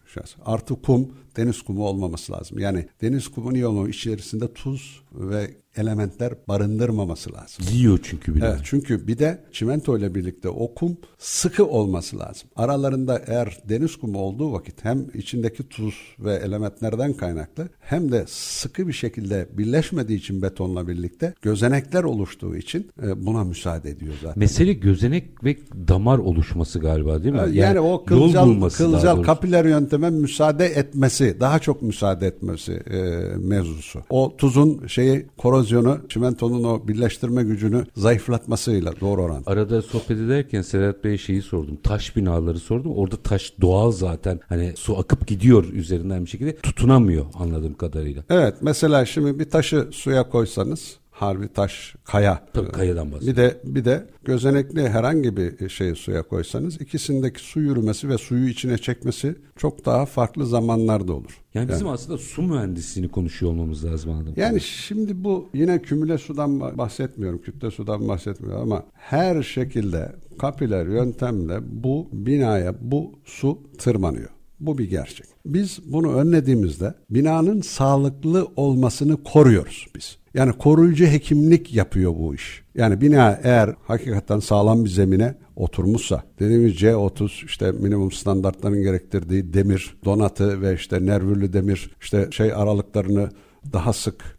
Artı kum deniz kumu olmaması lazım. Yani deniz kumu niye olmamış? İçerisinde tuz ve elementler barındırmaması lazım. Yiyor çünkü bina. Evet, çünkü bir de çimento ile birlikte o kum sıkı olması lazım. Aralarında eğer deniz kumu olduğu vakit hem içindeki tuz ve elementlerden kaynaklı hem de sıkı bir şekilde birleşmediği için betonla birlikte gözenekler oluştuğu için e, buna müsaade ediyor zaten. Mesele gözenek ve damar oluşması galiba değil mi? Yani, o yol kılcal, kılcal kapiler yönteme müsaade etmesi, daha çok müsaade etmesi e, mevzusu. O tuzun şeyi korozyonu, çimentonun o birleştirme gücünü zayıflatmasıyla doğru oran. Arada sohbet ederken Serhat Bey'e şeyi sordum. Taş binaları sordum. Orada taş doğal zaten. Hani su akıp gidiyor üzerinden bir şekilde tutunamıyor anladığım kadarıyla. Evet mesela şimdi bir taşı suya koysanız harbi taş, kaya. Tabii kayadan bahsediyorum. Bir de bir de gözenekli herhangi bir şeyi suya koysanız ikisindeki su yürümesi ve suyu içine çekmesi çok daha farklı zamanlarda olur. Yani bizim aslında su mühendisliğini konuşuyor olmamız lazım anladığım Yani şimdi bu yine kümüle sudan bahsetmiyorum, kütle sudan bahsetmiyorum ama her şekilde kapiler yöntemle bu binaya bu su tırmanıyor. Bu bir gerçek. Biz bunu önlediğimizde binanın sağlıklı olmasını koruyoruz biz. Yani koruyucu hekimlik yapıyor bu iş. Yani bina eğer hakikaten sağlam bir zemine oturmuşsa dediğimiz C30 işte minimum standartların gerektirdiği demir donatı ve işte nervürlü demir işte şey aralıklarını daha sık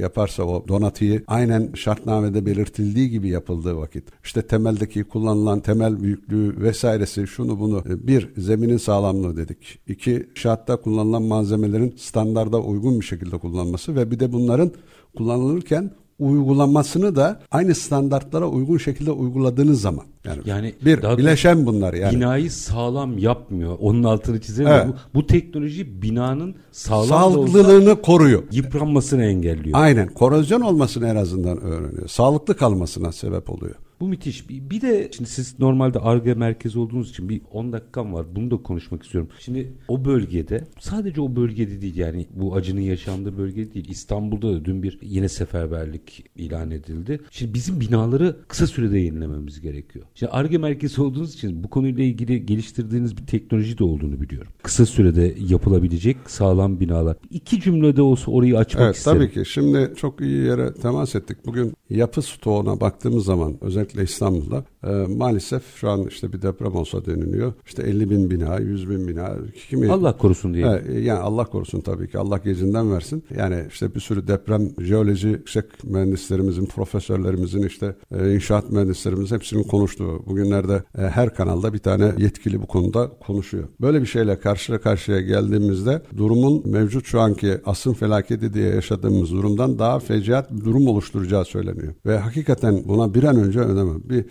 yaparsa o donatıyı aynen şartnamede belirtildiği gibi yapıldığı vakit işte temeldeki kullanılan temel büyüklüğü vesairesi şunu bunu e, bir zeminin sağlamlığı dedik. İki şartta kullanılan malzemelerin standarda uygun bir şekilde kullanması ve bir de bunların kullanılırken uygulamasını da aynı standartlara uygun şekilde uyguladığınız zaman yani, yani bir bileşen bunlar yani. Binayı sağlam yapmıyor. Onun altını çizelim. Evet. Bu, bu teknoloji binanın sağlam sağlıklılığını koruyor. Yıpranmasını engelliyor. Aynen. Korozyon olmasını en azından öğreniyor. Sağlıklı kalmasına sebep oluyor. Bu müthiş. Bir de şimdi siz normalde ARGE merkezi olduğunuz için bir 10 dakikam var. Bunu da konuşmak istiyorum. Şimdi o bölgede sadece o bölgede değil yani bu acının yaşandığı bölge değil. İstanbul'da da dün bir yine seferberlik ilan edildi. Şimdi bizim binaları kısa sürede yenilememiz gerekiyor. Şimdi ARGE merkezi olduğunuz için bu konuyla ilgili geliştirdiğiniz bir teknoloji de olduğunu biliyorum. Kısa sürede yapılabilecek sağlam binalar. İki cümlede olsa orayı açmak evet, isterim. Tabii ki. Şimdi çok iyi yere temas ettik. Bugün yapı stoğuna baktığımız zaman özellikle özellikle İstanbul'da e, maalesef şu an işte bir deprem olsa deniliyor. İşte 50 bin bina, 100 bin bina. Kimi, Allah korusun diye. E, yani Allah korusun tabii ki. Allah gecinden versin. Yani işte bir sürü deprem jeoloji yüksek mühendislerimizin, profesörlerimizin işte e, inşaat mühendislerimiz hepsinin konuştuğu. Bugünlerde e, her kanalda bir tane yetkili bu konuda konuşuyor. Böyle bir şeyle karşı karşıya geldiğimizde durumun mevcut şu anki asın felaketi diye yaşadığımız durumdan daha fecaat bir durum oluşturacağı söyleniyor. Ve hakikaten buna bir an önce önemli. Bir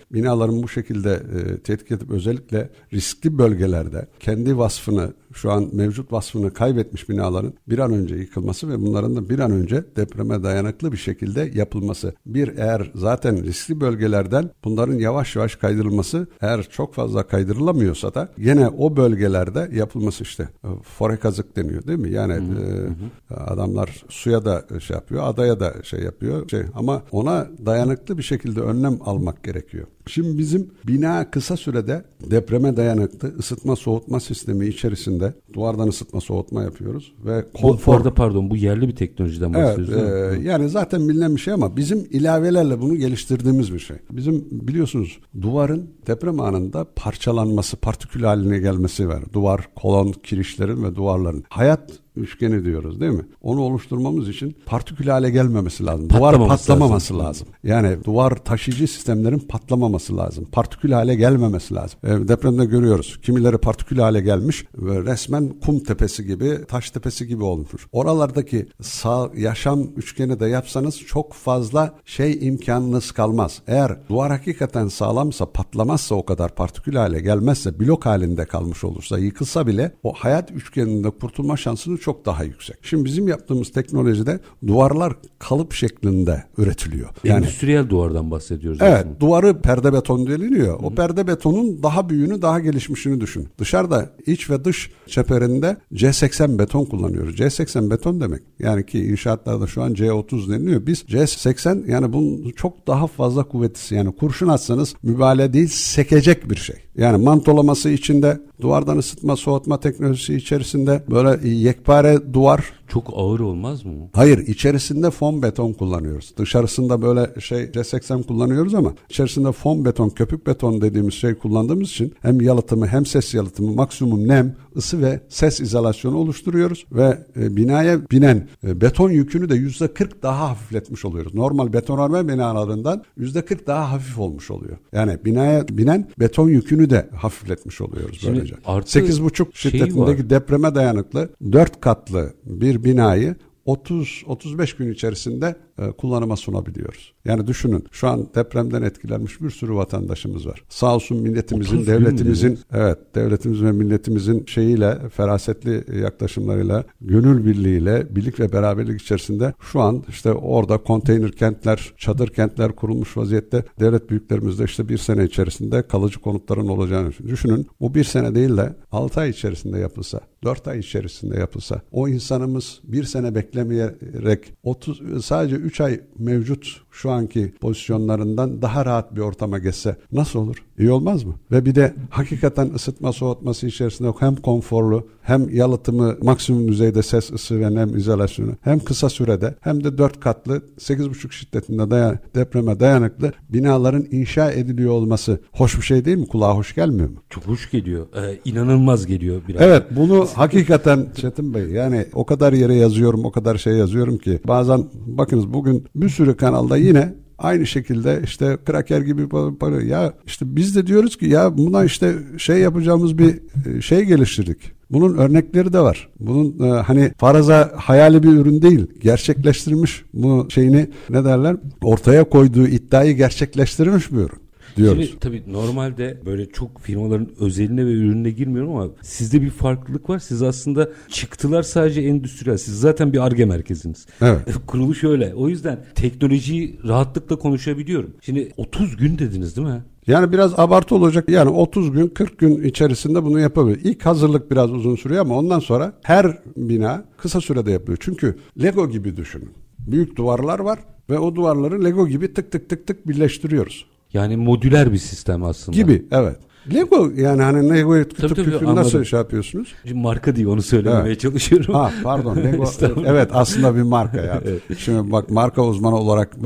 binaların bu şekilde e, tetkik edip özellikle riskli bölgelerde kendi vasfını şu an mevcut vasfını kaybetmiş binaların bir an önce yıkılması ve bunların da bir an önce depreme dayanıklı bir şekilde yapılması. Bir eğer zaten riskli bölgelerden bunların yavaş yavaş kaydırılması eğer çok fazla kaydırılamıyorsa da yine o bölgelerde yapılması işte e, fore kazık deniyor değil mi? Yani hı hı, e, adamlar suya da şey yapıyor, adaya da şey yapıyor. Şey ama ona dayanıklı bir şekilde önlem almak gerekiyor. Şimdi bizim bina kısa sürede depreme dayanıklı ısıtma soğutma sistemi içerisinde duvardan ısıtma soğutma yapıyoruz ve konfor. Bu, pardon bu yerli bir teknolojiden bahsediyoruz. Evet, e, yani zaten bilinen bir şey ama bizim ilavelerle bunu geliştirdiğimiz bir şey. Bizim biliyorsunuz duvarın deprem anında parçalanması, partikül haline gelmesi var. Duvar, kolon, kirişlerin ve duvarların. Hayat üçgeni diyoruz değil mi? Onu oluşturmamız için partikül hale gelmemesi lazım. Duvar patlamaması lazım. lazım. Yani duvar taşıyıcı sistemlerin patlamaması lazım. Partikül hale gelmemesi lazım. E, depremde görüyoruz. Kimileri partikül hale gelmiş ve resmen kum tepesi gibi, taş tepesi gibi olmuş. Oralardaki sağ, yaşam üçgeni de yapsanız çok fazla şey imkanınız kalmaz. Eğer duvar hakikaten sağlamsa, patlamazsa o kadar partikül hale gelmezse, blok halinde kalmış olursa, yıkılsa bile o hayat üçgeninde kurtulma şansını çok daha yüksek. Şimdi bizim yaptığımız teknolojide duvarlar kalıp şeklinde üretiliyor. Yani endüstriyel duvardan bahsediyoruz. Evet, aslında. duvarı perde beton deniliyor. O perde betonun daha büyüğünü, daha gelişmişini düşün. Dışarıda iç ve dış çeperinde C80 beton kullanıyoruz. C80 beton demek. Yani ki inşaatlarda şu an C30 deniliyor. Biz C80 yani bunun çok daha fazla kuvvetlisi. Yani kurşun atsanız mübalağa değil sekecek bir şey. Yani mantolaması içinde duvardan ısıtma soğutma teknolojisi içerisinde böyle yekpare duvar çok ağır olmaz mı? Hayır içerisinde fon beton kullanıyoruz. Dışarısında böyle şey C80 kullanıyoruz ama içerisinde fon beton köpük beton dediğimiz şey kullandığımız için hem yalıtımı hem ses yalıtımı maksimum nem ısı ve ses izolasyonu oluşturuyoruz ve e, binaya binen e, beton yükünü de yüzde 40 daha hafifletmiş oluyoruz. Normal betonarme binalarından yüzde 40 daha hafif olmuş oluyor. Yani binaya binen beton yükünü de hafifletmiş oluyoruz Şimdi böylece. 8,5 şiddetindeki şey depreme dayanıklı 4 katlı bir binayı 30-35 gün içerisinde e, kullanıma sunabiliyoruz. Yani düşünün şu an depremden etkilenmiş bir sürü vatandaşımız var. Sağ olsun milletimizin, devletimizin evet devletimiz ve milletimizin şeyiyle ferasetli yaklaşımlarıyla, gönül birliğiyle, birlik ve beraberlik içerisinde şu an işte orada konteyner kentler, çadır kentler kurulmuş vaziyette. Devlet büyüklerimiz de işte bir sene içerisinde kalıcı konutların olacağını düşünün. Bu bir sene değil de 6 ay içerisinde yapılsa, 4 ay içerisinde yapılsa o insanımız bir sene beklemeyerek 30 sadece 3 ay mevcut şu anki pozisyonlarından daha rahat bir ortama geçse nasıl olur? İyi olmaz mı? Ve bir de hakikaten ısıtma soğutması içerisinde hem konforlu hem yalıtımı maksimum düzeyde ses ısı ve nem izolasyonu hem kısa sürede hem de dört katlı 8,5 şiddetinde dayan, depreme dayanıklı binaların inşa ediliyor olması hoş bir şey değil mi? Kulağa hoş gelmiyor mu? Çok hoş geliyor. Ee, inanılmaz geliyor biraz. Evet bunu hakikaten Çetin Bey yani o kadar yere yazıyorum o kadar şey yazıyorum ki bazen bakınız bugün bir sürü kanalda yine Aynı şekilde işte kraker gibi para ya işte biz de diyoruz ki ya buna işte şey yapacağımız bir e, şey geliştirdik. Bunun örnekleri de var. Bunun e, hani faraza hayali bir ürün değil. Gerçekleştirilmiş bu şeyini ne derler? Ortaya koyduğu iddiayı gerçekleştirilmiş bir ürün diyoruz. Şimdi tabii normalde böyle çok firmaların özeline ve ürününe girmiyorum ama sizde bir farklılık var. Siz aslında çıktılar sadece endüstriyel. Siz zaten bir ARGE merkeziniz. Evet. Kuruluş öyle. O yüzden teknolojiyi rahatlıkla konuşabiliyorum. Şimdi 30 gün dediniz değil mi? Yani biraz abartı olacak. Yani 30 gün 40 gün içerisinde bunu yapabilir. İlk hazırlık biraz uzun sürüyor ama ondan sonra her bina kısa sürede yapıyor. Çünkü Lego gibi düşünün. Büyük duvarlar var ve o duvarları Lego gibi tık tık tık tık birleştiriyoruz. Yani modüler bir sistem aslında. Gibi evet. Lego yani hani Lego'yu tutup tabii, tabii, nasıl şey yapıyorsunuz? Şimdi marka diye onu söylemeye evet. çalışıyorum. Ha pardon Lego evet aslında bir marka ya. evet. Şimdi bak marka uzmanı olarak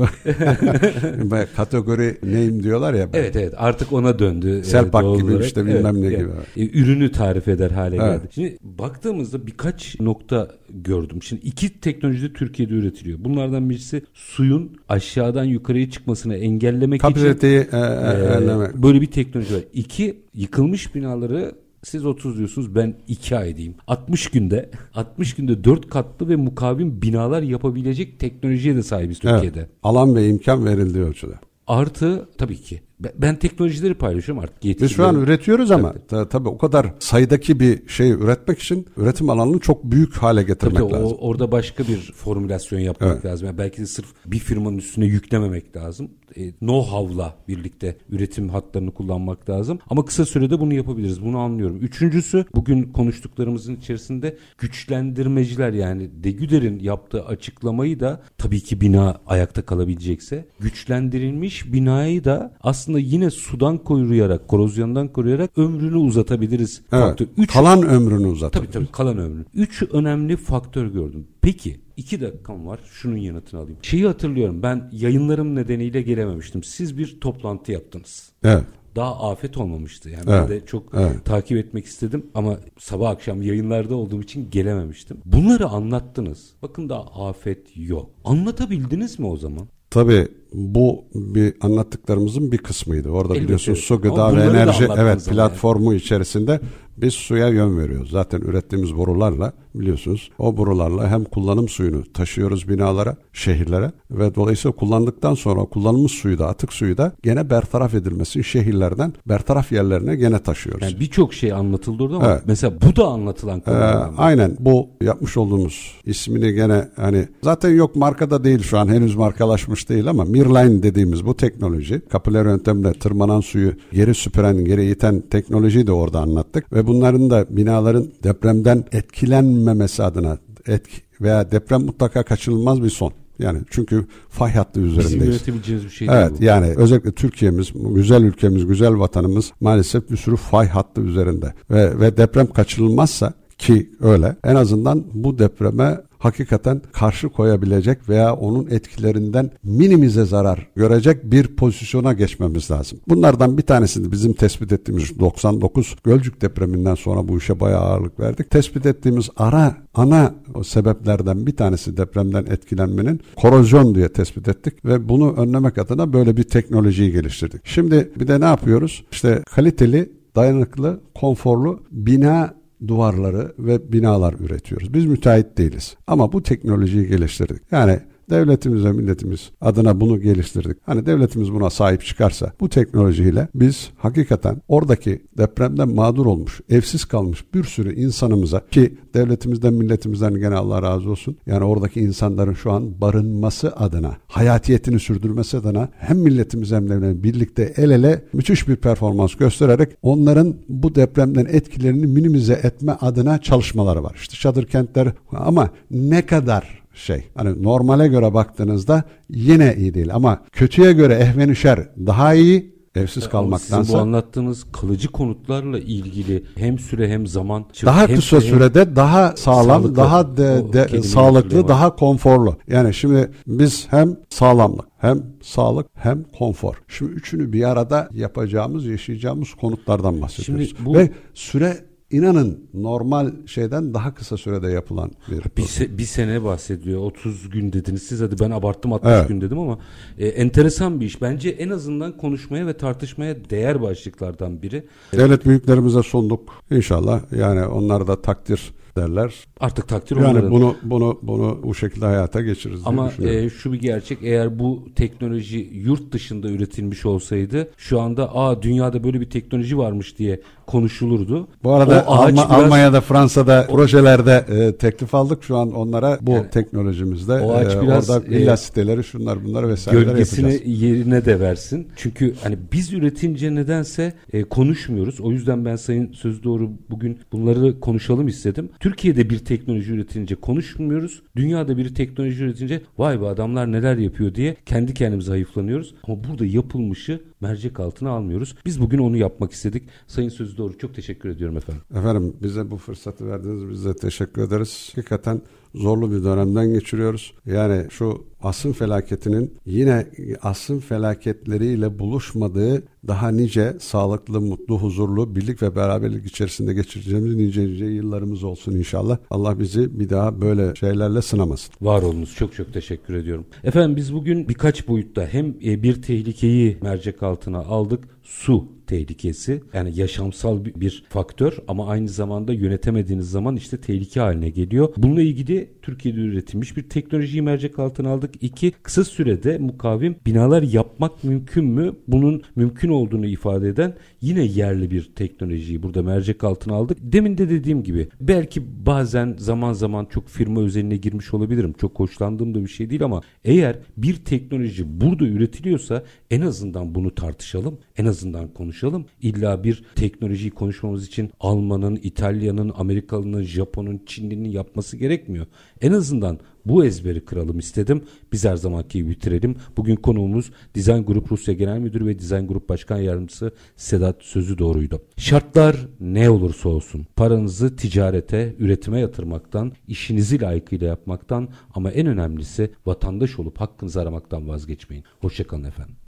kategori neyim diyorlar ya. Evet evet artık ona döndü. Selpak gibi olarak. işte bilmem evet, ne yani, gibi. E, ürünü tarif eder hale evet. geldi. Şimdi baktığımızda birkaç nokta gördüm. Şimdi iki teknoloji Türkiye'de üretiliyor. Bunlardan birisi suyun aşağıdan yukarıya çıkmasını engellemek Kapasiteyi için e, e, böyle bir teknoloji var. İki yıkılmış binaları siz 30 diyorsunuz ben 2 ay diyeyim. 60 günde 60 günde 4 katlı ve mukavim binalar yapabilecek teknolojiye de sahibiz Türkiye'de. Evet, alan ve imkan verildiği ölçüde. Artı tabii ki ben teknolojileri paylaşıyorum artık. Biz şu an üretiyoruz ama tabii. tabii o kadar sayıdaki bir şey üretmek için üretim alanını çok büyük hale getirmek tabii, lazım. O, orada başka bir formülasyon yapmak evet. lazım. Yani belki de sırf bir firmanın üstüne yüklememek lazım. E, know-how'la birlikte üretim hatlarını kullanmak lazım. Ama kısa sürede bunu yapabiliriz. Bunu anlıyorum. Üçüncüsü bugün konuştuklarımızın içerisinde güçlendirmeciler yani Degüder'in yaptığı açıklamayı da tabii ki bina ayakta kalabilecekse güçlendirilmiş binayı da aslında aslında yine sudan koruyarak, korozyondan koruyarak ömrünü uzatabiliriz. Evet, faktör. Üç, kalan ömrünü uzatabiliriz. Tabii tabii kalan ömrünü. Üç önemli faktör gördüm. Peki iki dakikam var. Şunun yanıtını alayım. Şeyi hatırlıyorum. Ben yayınlarım nedeniyle gelememiştim. Siz bir toplantı yaptınız. Evet daha afet olmamıştı. Yani evet. ben de çok evet. takip etmek istedim ama sabah akşam yayınlarda olduğum için gelememiştim. Bunları anlattınız. Bakın daha afet yok. Anlatabildiniz mi o zaman? Tabii bu bir anlattıklarımızın bir kısmıydı. Orada Elbette. biliyorsunuz su, gıda ve enerji evet platformu yani. içerisinde biz suya yön veriyoruz. Zaten ürettiğimiz borularla biliyorsunuz o borularla hem kullanım suyunu taşıyoruz binalara, şehirlere ve dolayısıyla kullandıktan sonra kullanılmış suyu da atık suyu da gene bertaraf edilmesi şehirlerden bertaraf yerlerine gene taşıyoruz. Yani birçok şey anlatıldı orada ama evet. mesela bu da anlatılan konu. Ee, aynen bu yapmış olduğumuz ismini gene hani zaten yok markada değil şu an henüz markalaşmış değil ama Mirline dediğimiz bu teknoloji kapılar yöntemle tırmanan suyu geri süpüren, geri iten teknolojiyi de orada anlattık ve bunların da binaların depremden etkilenmemesi adına etki veya deprem mutlaka kaçınılmaz bir son. Yani çünkü fay hattı üzerindeyiz. Bizim yönetebileceğimiz bir şey evet, değil bu. yani özellikle Türkiye'miz, güzel ülkemiz, güzel vatanımız maalesef bir sürü fay hattı üzerinde. Ve, ve deprem kaçınılmazsa ki öyle en azından bu depreme hakikaten karşı koyabilecek veya onun etkilerinden minimize zarar görecek bir pozisyona geçmemiz lazım. Bunlardan bir tanesini bizim tespit ettiğimiz 99 Gölcük depreminden sonra bu işe bayağı ağırlık verdik. Tespit ettiğimiz ara ana sebeplerden bir tanesi depremden etkilenmenin korozyon diye tespit ettik ve bunu önlemek adına böyle bir teknolojiyi geliştirdik. Şimdi bir de ne yapıyoruz? İşte kaliteli dayanıklı, konforlu bina duvarları ve binalar üretiyoruz. Biz müteahhit değiliz. Ama bu teknolojiyi geliştirdik. Yani Devletimiz ve milletimiz adına bunu geliştirdik. Hani devletimiz buna sahip çıkarsa bu teknolojiyle biz hakikaten oradaki depremden mağdur olmuş, evsiz kalmış bir sürü insanımıza ki devletimizden milletimizden gene Allah razı olsun. Yani oradaki insanların şu an barınması adına, hayatiyetini sürdürmesi adına hem milletimiz hem devletimiz birlikte el ele müthiş bir performans göstererek onların bu depremden etkilerini minimize etme adına çalışmaları var. İşte çadır kentler ama ne kadar şey. Hani normale göre baktığınızda yine iyi değil ama kötüye göre ehvenüşer daha iyi evsiz kalmaktansa. Sizin bu anlattığınız kalıcı konutlarla ilgili hem süre hem zaman daha hem kısa süre, sürede daha sağlam, sağlıklı. daha de, de, sağlıklı, daha konforlu. Yani şimdi biz hem sağlamlık, hem sağlık, hem konfor. Şimdi üçünü bir arada yapacağımız, yaşayacağımız konutlardan bahsediyoruz. Şimdi bu- Ve süre inanın normal şeyden daha kısa sürede yapılan bir bir, se- bir sene bahsediyor. 30 gün dediniz siz hadi ben abarttım 60 Evet. gün dedim ama e, enteresan bir iş. Bence en azından konuşmaya ve tartışmaya değer başlıklardan biri. Devlet büyüklerimize sunduk. İnşallah yani onlar da takdir derler. Artık takdir Yani onların. bunu bunu bunu bu şekilde hayata geçiririz Ama e, şu bir gerçek eğer bu teknoloji yurt dışında üretilmiş olsaydı şu anda aa dünyada böyle bir teknoloji varmış diye konuşulurdu. Bu arada O Alma- biraz- Almanya'da, Fransa'da projelerde e, teklif aldık. Şu an onlara bu Yani teknolojimizde o ağaç e, biraz, orada e, villa siteleri şunlar bunlar vesaireler gölgesini yapacağız. yerine de versin. Çünkü hani biz üretince nedense e, konuşmuyoruz. O yüzden ben Sayın Söz Doğru bugün bunları konuşalım istedim. Türkiye'de bir teknoloji üretince konuşmuyoruz. Dünyada bir teknoloji üretince vay be adamlar neler yapıyor diye kendi kendimize hayıflanıyoruz. Ama burada yapılmışı mercek altına almıyoruz. Biz bugün onu yapmak istedik. Sayın Söz Doğru çok teşekkür ediyorum efendim. Efendim bize bu fırsatı verdiniz. Biz de teşekkür ederiz. Hakikaten zorlu bir dönemden geçiriyoruz. Yani şu asrın felaketinin yine asrın felaketleriyle buluşmadığı daha nice sağlıklı, mutlu, huzurlu, birlik ve beraberlik içerisinde geçireceğimiz nice nice yıllarımız olsun inşallah. Allah bizi bir daha böyle şeylerle sınamasın. Var olunuz. Çok çok teşekkür ediyorum. Efendim biz bugün birkaç boyutta hem e, bir tehlikeyi mercek altına aldık. Su tehlikesi. Yani yaşamsal bir faktör ama aynı zamanda yönetemediğiniz zaman işte tehlike haline geliyor. Bununla ilgili Türkiye'de üretilmiş bir teknolojiyi mercek altına aldık. İki, kısa sürede mukavim binalar yapmak mümkün mü? Bunun mümkün olduğunu ifade eden yine yerli bir teknolojiyi burada mercek altına aldık. Demin de dediğim gibi belki bazen zaman zaman çok firma özeline girmiş olabilirim. Çok hoşlandığım da bir şey değil ama eğer bir teknoloji burada üretiliyorsa en azından bunu tartışalım. En azından konuşalım. İlla bir teknolojiyi konuşmamız için Alman'ın, İtalya'nın, Amerikalı'nın, Japon'un, Çinli'nin yapması gerekmiyor. En azından bu ezberi kıralım istedim. Biz her zamanki bitirelim. Bugün konuğumuz Design Group Rusya Genel Müdürü ve Design Group Başkan Yardımcısı Sedat Sözü Doğruydu. Şartlar ne olursa olsun paranızı ticarete, üretime yatırmaktan, işinizi layıkıyla yapmaktan ama en önemlisi vatandaş olup hakkınızı aramaktan vazgeçmeyin. Hoşçakalın efendim.